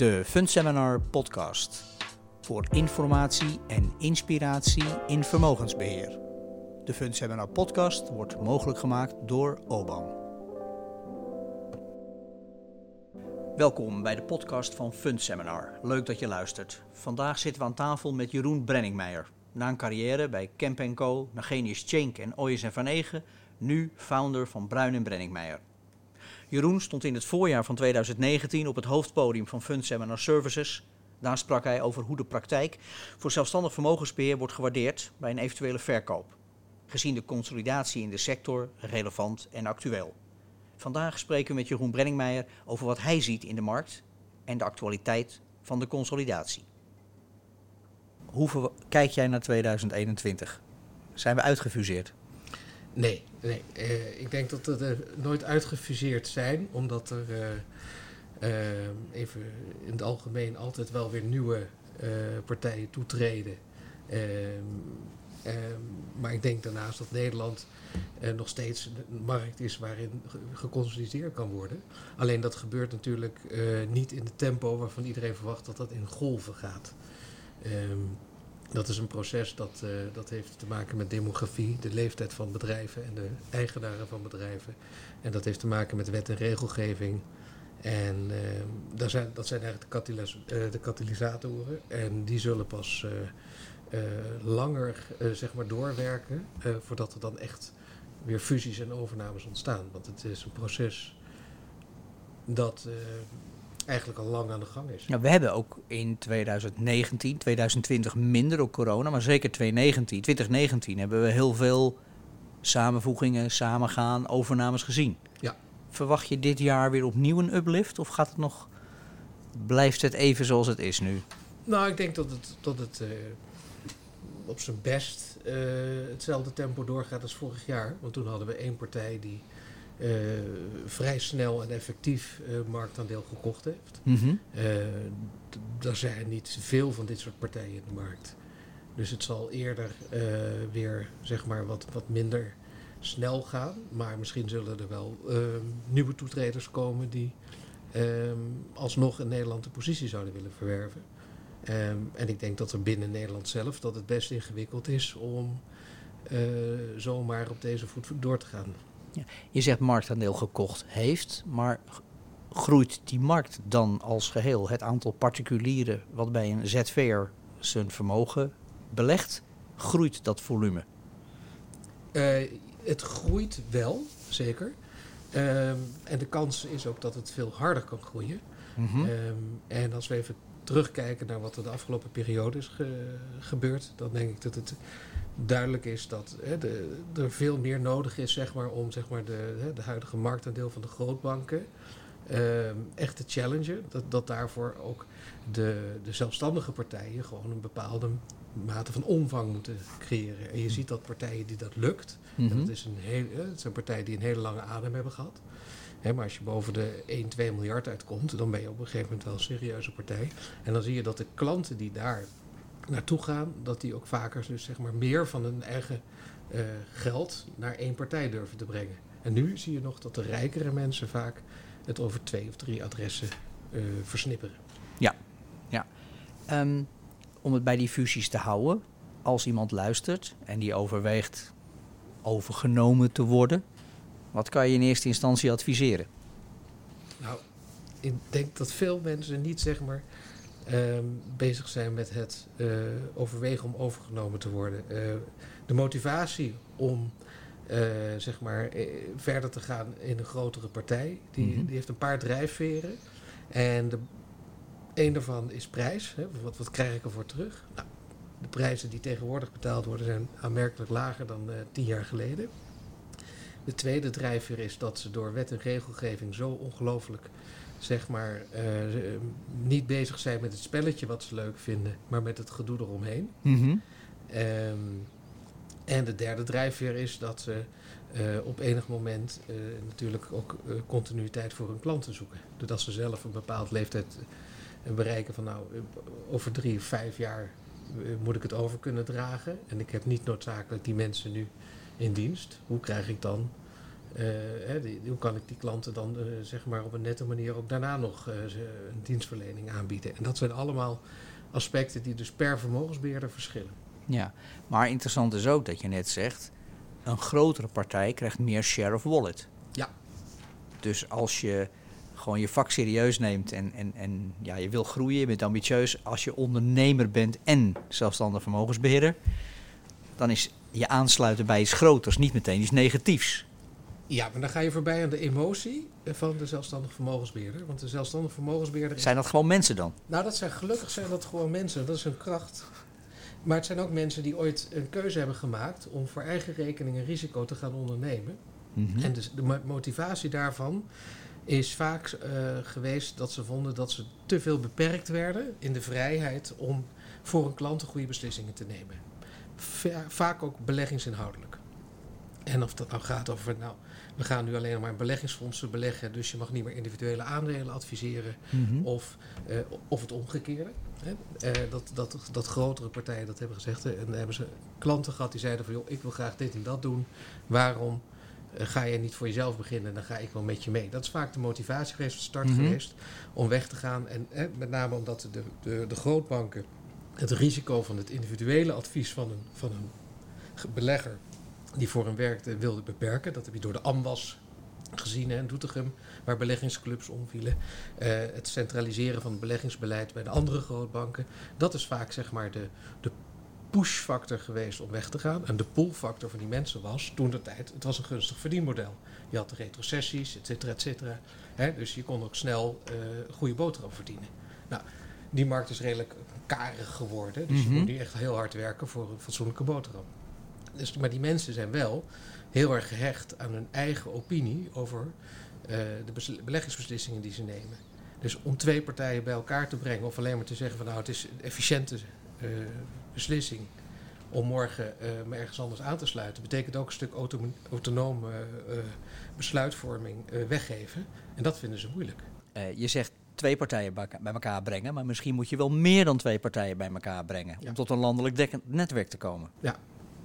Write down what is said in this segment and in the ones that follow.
De Fundseminar podcast. Voor informatie en inspiratie in vermogensbeheer. De Fundseminar podcast wordt mogelijk gemaakt door OBAM. Welkom bij de podcast van Fundseminar. Leuk dat je luistert. Vandaag zitten we aan tafel met Jeroen Brenningmeijer. Na een carrière bij Kemp Co, Nagenius Cenk en Oyes en Van Egen, nu founder van Bruin en Brenningmeijer. Jeroen stond in het voorjaar van 2019 op het hoofdpodium van Fund Seminar Services. Daar sprak hij over hoe de praktijk voor zelfstandig vermogensbeheer wordt gewaardeerd bij een eventuele verkoop. Gezien de consolidatie in de sector relevant en actueel. Vandaag spreken we met Jeroen Brenningmeijer over wat hij ziet in de markt en de actualiteit van de consolidatie. Hoe kijk jij naar 2021? Zijn we uitgefuseerd? Nee, nee. Uh, ik denk dat er uh, nooit uitgefuseerd zijn, omdat er uh, even in het algemeen altijd wel weer nieuwe partijen toetreden. Ehm, ehm, maar ik denk daarnaast dat Nederland nog steeds een markt is waarin geconsolideerd kan worden. Alleen dat gebeurt natuurlijk niet in het tempo waarvan iedereen verwacht dat dat in golven gaat. Um, dat is een proces dat, uh, dat heeft te maken met demografie, de leeftijd van bedrijven en de eigenaren van bedrijven. En dat heeft te maken met wet en regelgeving. En uh, daar zijn, dat zijn eigenlijk de, uh, de katalysatoren. En die zullen pas langer zeg maar doorwerken voordat er dan echt weer fusies en overnames ontstaan. Want het is een proces dat eigenlijk al lang aan de gang is. Ja, we hebben ook in 2019, 2020 minder door corona, maar zeker 2019, 2019 hebben we heel veel samenvoegingen, samengaan, overnames gezien. Ja. Verwacht je dit jaar weer opnieuw een uplift of gaat het nog, blijft het even zoals het is nu? Nou, ik denk dat het, dat het uh, op zijn best uh, hetzelfde tempo doorgaat als vorig jaar. Want toen hadden we één partij die uh, vrij snel en effectief uh, marktaandeel gekocht heeft. Mm -hmm. er zijn niet veel van dit soort partijen in de markt. Dus het zal eerder weer zeg maar wat, wat minder snel gaan. Maar misschien zullen er wel nieuwe toetreders komen die alsnog in Nederland de positie zouden willen verwerven. Um, en ik denk dat er binnen Nederland zelf dat het best ingewikkeld is om zomaar op deze voet door te gaan. Ja, je zegt marktaandeel gekocht heeft, maar groeit die markt dan als geheel? Het aantal particulieren wat bij een ZV'er zijn vermogen belegt, groeit dat volume? Uh, het groeit wel, zeker. Uh, en de kans is ook dat het veel harder kan groeien. Mm -hmm. uh, en als we even terugkijken naar wat er de afgelopen periode is ge gebeurd, dan denk ik dat het duidelijk is dat hè, de, er veel meer nodig is zeg maar, om zeg maar, de, hè, de huidige marktaandeel van de grootbanken uh, echt te challengen. Dat, dat daarvoor ook de, de zelfstandige partijen gewoon een bepaalde mate van omvang moeten creëren. En je ziet dat partijen die dat lukt, mm -hmm. en dat, is een heel, het zijn partijen die een hele lange adem hebben gehad. Maar als je boven de 1, 2 miljard uitkomt, dan ben je op een gegeven moment wel een serieuze partij. En dan zie je dat de klanten die daar naartoe gaan, dat die ook vaker dus zeg maar meer van hun eigen uh, geld naar één partij durven te brengen. En nu zie je nog dat de rijkere mensen vaak het over twee of drie adressen uh, versnipperen. Ja, ja. Um, om het bij die fusies te houden, als iemand luistert en die overweegt overgenomen te worden, wat kan je in eerste instantie adviseren? Nou, ik denk dat veel mensen niet zeg maar um, bezig zijn met het uh, overwegen om overgenomen te worden. Uh, de motivatie om uh, zeg maar, verder te gaan in een grotere partij, die, mm -hmm. die heeft een paar drijfveren. En de, een daarvan is prijs. Hè, wat, wat krijg ik ervoor terug? Nou, de prijzen die tegenwoordig betaald worden zijn aanmerkelijk lager dan tien jaar geleden. De tweede drijfveer is dat ze door wet en regelgeving zo ongelooflijk zeg maar, uh, niet bezig zijn met het spelletje wat ze leuk vinden, maar met het gedoe eromheen. Mm -hmm. um, en de derde drijfveer is dat ze uh, op enig moment uh, natuurlijk ook continuïteit voor hun klanten zoeken. Doordat ze zelf een bepaald leeftijd bereiken van nou, over drie of vijf jaar moet ik het over kunnen dragen. En ik heb niet noodzakelijk die mensen nu in dienst. Hoe krijg ik dan eh, hè, die- hoe kan ik die klanten dan eh, zeg maar op een nette manier ook daarna nog eh, een dienstverlening aanbieden? En dat zijn allemaal aspecten die dus per vermogensbeheerder verschillen. Ja, maar interessant is ook dat je net zegt, een grotere partij krijgt meer share of wallet. Ja. Dus als je gewoon je vak serieus neemt en, en, en ja, je wil groeien, je bent ambitieus, als je ondernemer bent en zelfstandig vermogensbeheerder, dan is je aansluiten bij iets groters niet meteen iets negatiefs. Ja, maar dan ga je voorbij aan de emotie van de zelfstandig vermogensbeheerder. Want de zelfstandig vermogensbeheerder Zijn dat gewoon mensen dan? Nou, dat zijn gelukkig zijn dat gewoon mensen. Dat is hun kracht. Maar het zijn ook mensen die ooit een keuze hebben gemaakt om voor eigen rekening een risico te gaan ondernemen. Mhm. En dus de mo- motivatie daarvan is vaak eh, geweest dat ze vonden dat ze te veel beperkt werden in de vrijheid om voor een klant de goede beslissingen te nemen. Va- vaak ook beleggingsinhoudelijk. En of dat nou gaat over, nou, we gaan nu alleen nog maar in beleggingsfondsen beleggen, dus je mag niet meer individuele aandelen adviseren. Mhm. Of, eh, of het omgekeerde. Hè? Eh, dat, dat, dat grotere partijen dat hebben gezegd. hè, En dan hebben ze klanten gehad die zeiden van... joh, ik wil graag dit en dat doen. Waarom eh, ga je niet voor jezelf beginnen? Dan ga ik wel met je mee. Dat is vaak de motivatie geweest, de start Mhm. geweest... om weg te gaan. En met name omdat de, de, de grootbanken... het risico van het individuele advies van een, van een ge- belegger... die voor hem werkte, wilde beperken. Dat heb je door de AMBAS gezien in Doetinchem waar beleggingsclubs omvielen. Eh, het centraliseren van het beleggingsbeleid bij de andere grootbanken. Dat is vaak zeg maar de, de push-factor geweest om weg te gaan. En de pull-factor van die mensen was toen de tijd, het was een gunstig verdienmodel. Je had retrocessies, et cetera, et cetera. Dus je kon ook snel eh goede boterham verdienen. Nou, die markt is redelijk karig geworden. Dus Mhm. je moet nu echt heel hard werken voor een fatsoenlijke boterham. Dus, maar die mensen zijn wel heel erg gehecht aan hun eigen opinie over eh, de bes- beleggingsbeslissingen die ze nemen. Dus om twee partijen bij elkaar te brengen, of alleen maar te zeggen van nou het is een efficiënte eh, beslissing om morgen eh, me ergens anders aan te sluiten, betekent ook een stuk auto autonome besluitvorming weggeven. En dat vinden ze moeilijk. Je zegt twee partijen bij bij elkaar brengen, maar misschien moet je wel meer dan twee partijen bij elkaar brengen Ja. om tot een landelijk dekkend netwerk te komen.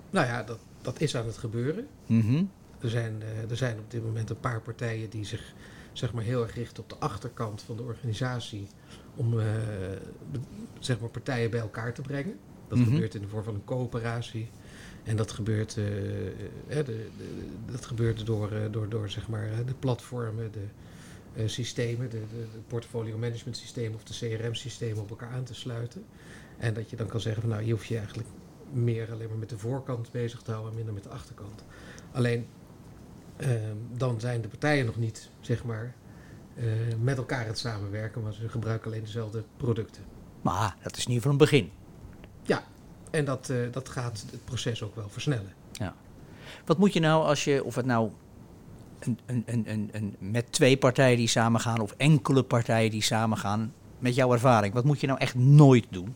Nou ja, dat, dat is aan het gebeuren. Mhm. Er zijn, eh, er zijn op dit moment een paar partijen die zich zeg maar, heel erg richten op de achterkant van de organisatie om eh, zeg maar, partijen bij elkaar te brengen. Dat Mhm. gebeurt in de vorm van een coöperatie. En dat gebeurt, eh, eh, de, de- dat gebeurt door, door, door zeg maar, de platformen, de systemen, de, de, de portfolio management systemen of de CRM-systemen op elkaar aan te sluiten. En dat je dan kan zeggen van nou, je hoeft je eigenlijk meer alleen maar met de voorkant bezig te houden en minder met de achterkant. Alleen ehm, dan zijn de partijen nog niet zeg maar eh, met elkaar aan het samenwerken, maar ze gebruiken alleen dezelfde producten. Maar dat is in ieder geval een begin. En dat, eh, dat gaat het proces ook wel versnellen. Wat moet je nou als je, of het nou een, met twee partijen die samengaan of enkele partijen die samengaan, met jouw ervaring, wat moet je nou echt nooit doen?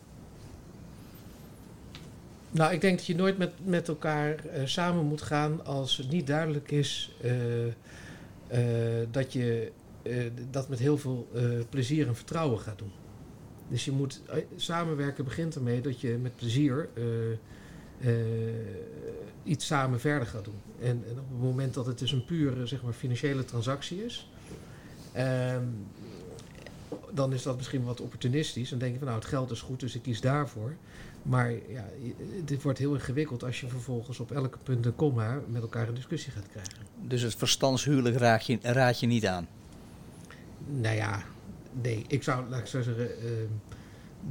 Nou, ik denk dat je nooit met, met elkaar eh, samen moet gaan als het niet duidelijk is eh, eh, dat je dat met heel veel plezier en vertrouwen gaat doen. Dus je moet samenwerken begint ermee dat je met plezier iets samen verder gaat doen. En, en op het moment dat het dus een pure zeg maar, financiële transactie is, ehm, dan is dat misschien wat opportunistisch. Dan denk je van nou het geld is goed, dus ik kies daarvoor. Maar ja, dit wordt heel ingewikkeld als je vervolgens op elke punt en komma met elkaar een discussie gaat krijgen. Dus het verstandshuwelijk raad je, raad je niet aan. Nou ja, nee, ik zou, laat ik zo zeggen, ehm,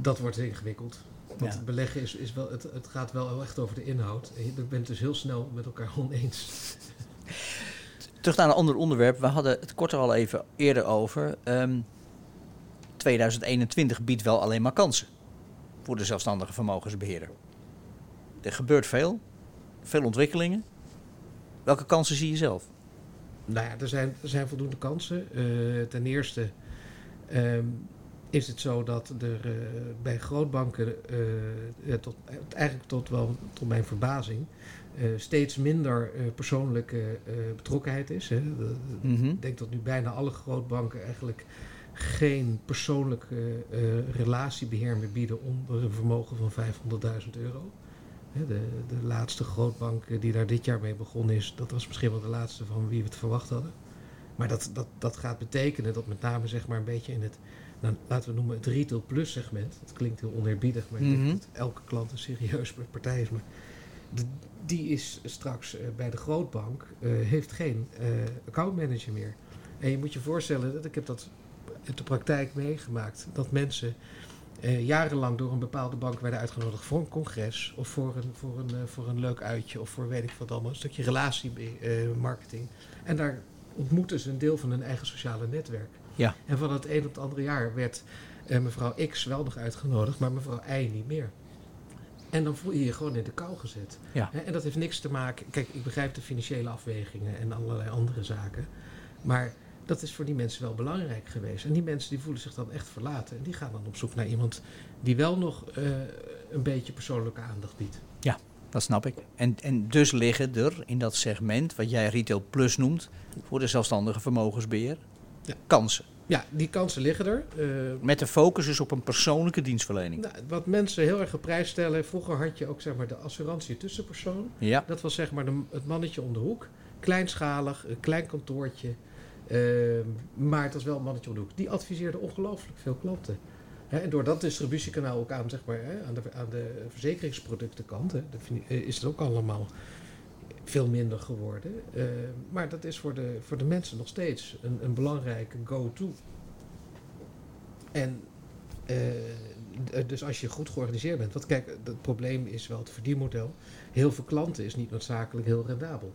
dat wordt ingewikkeld. Want Ja. beleggen is, is wel, het, het gaat wel echt over de inhoud. En je bent het dus heel snel met elkaar oneens. Terug naar een ander onderwerp. We hadden het kort er al even eerder over. Ehm, 2021 biedt wel alleen maar kansen voor de zelfstandige vermogensbeheerder. Er gebeurt veel, veel ontwikkelingen. Welke kansen zie je zelf? Nou ja, er zijn, er zijn voldoende kansen. Eh, ten eerste ehm, is het zo dat er eh, bij grootbanken, eh, ja, tot, eigenlijk tot wel tot mijn verbazing, eh, steeds minder eh, persoonlijke eh, betrokkenheid is. Hè. Mhm. Ik denk dat nu bijna alle grootbanken eigenlijk geen persoonlijke eh, relatiebeheer meer bieden onder een vermogen van 500.000 euro. De, de laatste grootbank eh, die daar dit jaar mee begonnen is, dat was misschien wel de laatste van wie we het verwacht hadden. Maar dat, dat, dat gaat betekenen dat met name zeg maar een beetje in het, nou, laten we noemen het retail plus segment. Dat klinkt heel oneerbiedig, maar ik Mhm. denk dat elke klant een serieus partij is. Maar de- die is straks eh, bij de grootbank, eh, heeft geen eh accountmanager meer. En je moet je voorstellen, dat ik heb dat in de praktijk meegemaakt, dat mensen jarenlang door een bepaalde bank werden uitgenodigd voor een congres of voor een, voor een, voor een leuk uitje of voor weet ik wat allemaal, een stukje relatiemarketing. en daar ontmoeten ze een deel van hun eigen sociale netwerk. Ja. En van het een op het andere jaar werd eh, mevrouw X wel nog uitgenodigd, maar mevrouw Y niet meer. En dan voel je je gewoon in de kou gezet. Ja. Hè, En dat heeft niks te maken. Kijk, ik begrijp de financiële afwegingen en allerlei andere zaken. Maar dat is voor die mensen wel belangrijk geweest. En die mensen die voelen zich dan echt verlaten. En die gaan dan op zoek naar iemand die wel nog eh, een beetje persoonlijke aandacht biedt. Dat snap ik. En, en dus liggen er in dat segment, wat jij Retail Plus noemt, voor de zelfstandige vermogensbeheer, Ja. kansen. Ja, die kansen liggen er. Eh, Met de focus dus op een persoonlijke dienstverlening. nou, wat mensen heel erg op prijs stellen. Vroeger had je ook zeg maar, de assurantie tussenpersoon. Ja, Dat was zeg maar de, het mannetje om de hoek. Kleinschalig, een klein kantoortje. Ehm, maar het was wel een mannetje om de hoek. Die adviseerde ongelooflijk veel klanten. Hè, en door dat distributiekanaal ook aan, zeg maar, hè, aan, de, aan de verzekeringsproductenkant hè, de eh, is het ook allemaal veel minder geworden. Ehm, maar dat is voor de, voor de mensen nog steeds een, een belangrijke go-to. En eh, dus als je goed georganiseerd bent. Want kijk, het probleem is wel het verdienmodel. Heel veel klanten is niet noodzakelijk heel rendabel.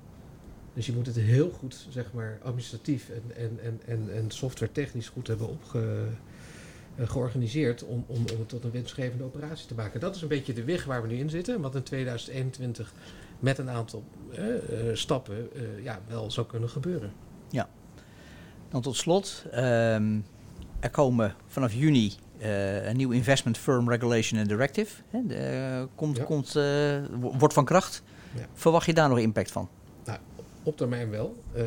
Dus je moet het heel goed, zeg maar, administratief en, en, en, en, en software technisch goed hebben opge, eh, georganiseerd om, om, om het tot een winstgevende operatie te maken. Dat is een beetje de weg waar we nu in zitten. Wat in 2021 met een aantal eh, eh, stappen eh, ja, wel zou kunnen gebeuren. dan tot slot. ehm, er komen vanaf juni een nieuw Investment Firm Regulation and Directive. Hè, de, komt, Ja. komt, wo- wordt van kracht. Ja. Verwacht je daar nog impact van? Op termijn wel. Ehm,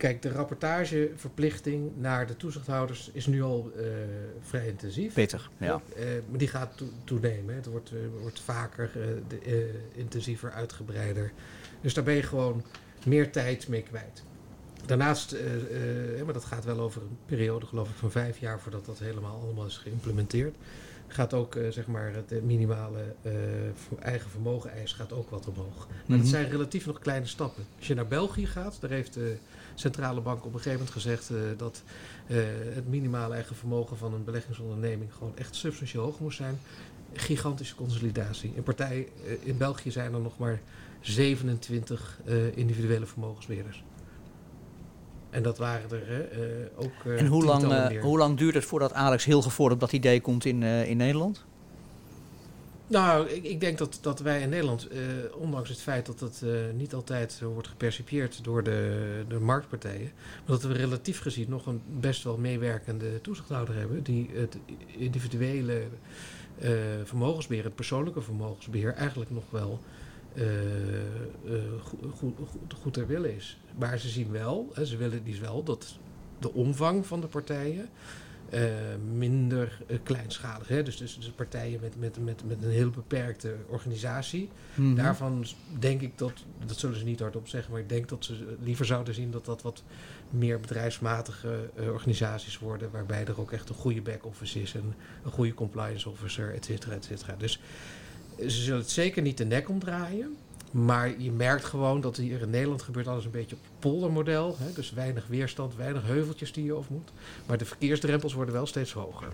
kijk, de rapportageverplichting naar de toezichthouders is nu al eh, vrij intensief. Pittig, ja. Eh, maar die gaat toe- toenemen. Het wordt, eh, wordt vaker, de, intensiever, uitgebreider. Dus daar ben je gewoon meer tijd mee kwijt. Daarnaast, maar dat gaat wel over een periode geloof ik van vijf jaar voordat dat helemaal allemaal is geïmplementeerd. Gaat ook, eh, zeg maar, het eh, minimale eh, eigen vermogen eis gaat ook wat omhoog. Maar Mhm. dat zijn relatief nog kleine stappen. Als je naar België gaat, daar heeft de centrale bank op een gegeven moment gezegd dat het minimale eigen vermogen van een beleggingsonderneming gewoon echt substantieel hoog moest zijn. Gigantische consolidatie. In partij in België zijn er nog maar 27 eh, individuele vermogensbeheerders. En dat waren er eh, ook. eh, En hoe lang, eh, hoe lang duurt het voordat Alex Hilgevoort op dat idee komt in, in Nederland? Nou, ik, ik denk dat, dat wij in Nederland, ondanks het feit dat het niet altijd wordt gepercipieerd door de, de marktpartijen, maar dat we relatief gezien nog een best wel meewerkende toezichthouder hebben, die het individuele eh, vermogensbeheer, het persoonlijke vermogensbeheer, eigenlijk nog wel eh, eh, goed, goed, ter wille is. Maar ze zien wel, hè, ze willen die wel dat de omvang van de partijen eh, minder kleinschalig. Hè? Dus, dus, dus partijen met, met, met, met een heel beperkte organisatie. Mhm. Daarvan denk ik dat, dat zullen ze niet hardop zeggen, maar ik denk dat ze liever zouden zien dat dat wat meer bedrijfsmatige organisaties worden, waarbij er ook echt een goede back-office is en een goede compliance officer, et cetera, et cetera. Dus ze zullen het zeker niet de nek omdraaien. Maar je merkt gewoon dat hier in Nederland gebeurt alles een beetje op poldermodel. Hè? Dus weinig weerstand, weinig heuveltjes die je over moet. Maar de verkeersdrempels worden wel steeds hoger.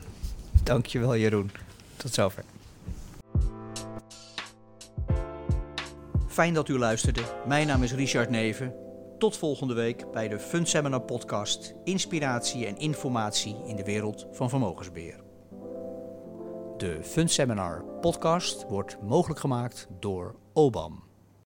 Dankjewel Jeroen. Tot zover. Fijn dat u luisterde. Mijn naam is Richard Neven. Tot volgende week bij de Fund Seminar podcast. Inspiratie en informatie in de wereld van vermogensbeheer. De Fund Seminar podcast wordt mogelijk gemaakt door OBAM.